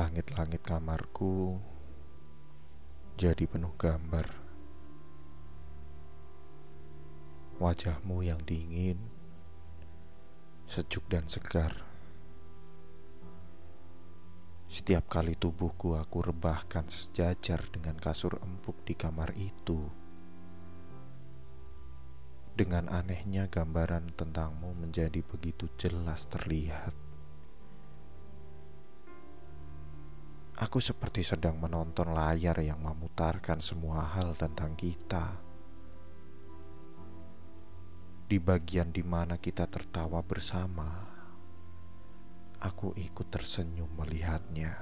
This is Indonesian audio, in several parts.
Langit-langit kamarku jadi penuh gambar wajahmu yang dingin, sejuk dan segar. Setiap kali tubuhku aku rebahkan sejajar dengan kasur empuk di kamar itu. Dengan anehnya gambaran tentangmu menjadi begitu jelas terlihat. Aku seperti sedang menonton layar yang memutarkan semua hal tentang kita. Di bagian di mana kita tertawa bersama, aku ikut tersenyum melihatnya.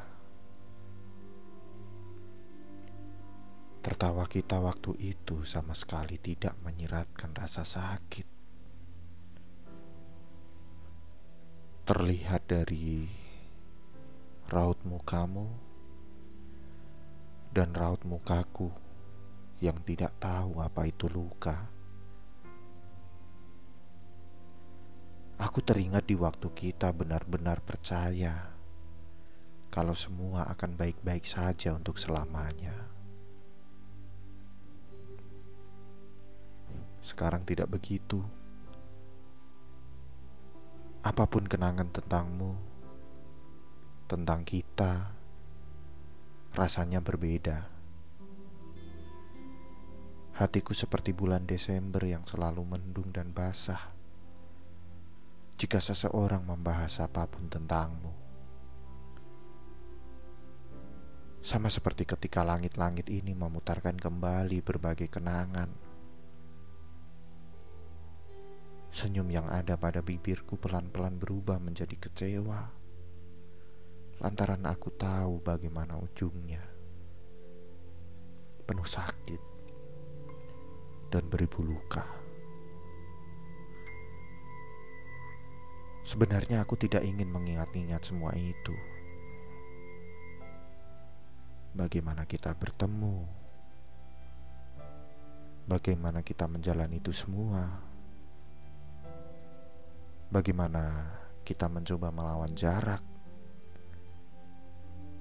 Tertawa kita waktu itu sama sekali tidak menyiratkan rasa sakit. Terlihat dari raut mukamu dan raut mukaku yang tidak tahu apa itu luka. Aku teringat di waktu kita benar-benar percaya kalau semua akan baik-baik saja untuk selamanya. Sekarang tidak begitu. Apa pun kenangan tentangmu, tentang kita, rasanya berbeda. Hatiku seperti bulan Desember yang selalu mendung dan basah. Jika seseorang membahas apa pun tentangmu, sama seperti ketika langit-langit ini memutarkan kembali berbagai kenangan. Senyum yang ada pada bibirku pelan-pelan berubah menjadi kecewa lantaran aku tahu bagaimana ujungnya. Penuh sakit dan beribu luka. Sebenarnya aku tidak ingin mengingat-ingat semua itu. Bagaimana kita bertemu? Bagaimana kita menjalani itu semua? Bagaimana kita mencoba melawan jarak?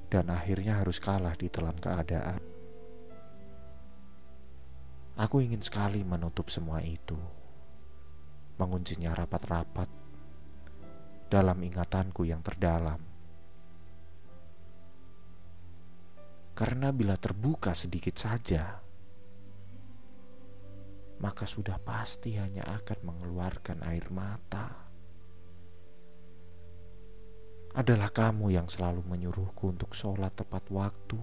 Dan akhirnya harus kalah di telan keadaan. Aku ingin sekali menutup semua itu, menguncinya rapat-rapat dalam ingatanku yang terdalam. Karena bila terbuka sedikit saja, maka sudah pasti hanya akan mengeluarkan air mata adalah kamu yang selalu menyuruhku untuk sholat tepat waktu,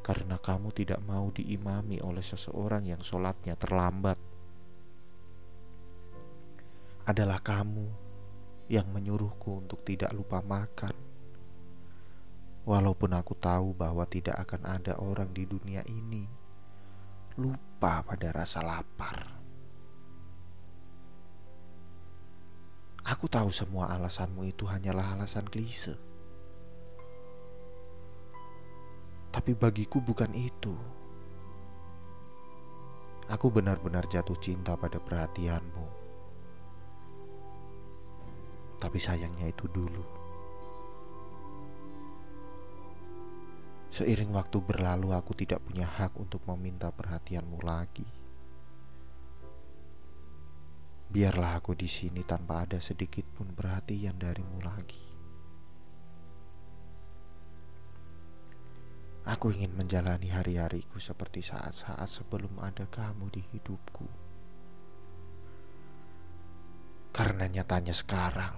karena kamu tidak mau diimami oleh seseorang yang sholatnya terlambat. Adalah kamu yang menyuruhku untuk tidak lupa makan, walaupun aku tahu bahwa tidak akan ada orang di dunia ini lupa pada rasa lapar. Aku tahu semua alasanmu itu hanyalah alasan klise. Tapi bagiku bukan itu. Aku benar-benar jatuh cinta pada perhatianmu. Tapi sayangnya itu dulu. Seiring waktu berlalu aku tidak punya hak untuk meminta perhatianmu lagi. Biarlah aku di sini tanpa ada sedikit pun perhatian darimu lagi. Aku ingin menjalani hari-hariku seperti saat-saat sebelum ada kamu di hidupku. Karena nyatanya sekarang,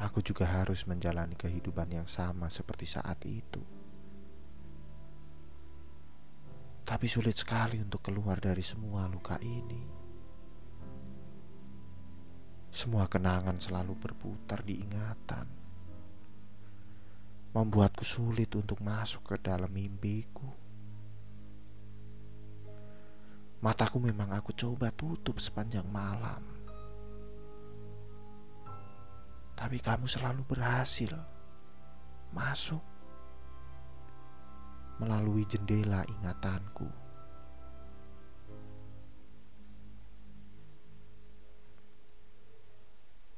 aku juga harus menjalani kehidupan yang sama seperti saat itu. Tapi sulit sekali untuk keluar dari semua luka ini. Semua kenangan selalu berputar di ingatan, membuatku sulit untuk masuk ke dalam mimpiku. Mataku memang aku coba tutup sepanjang malam, tapi kamu selalu berhasil masuk melalui jendela ingatanku.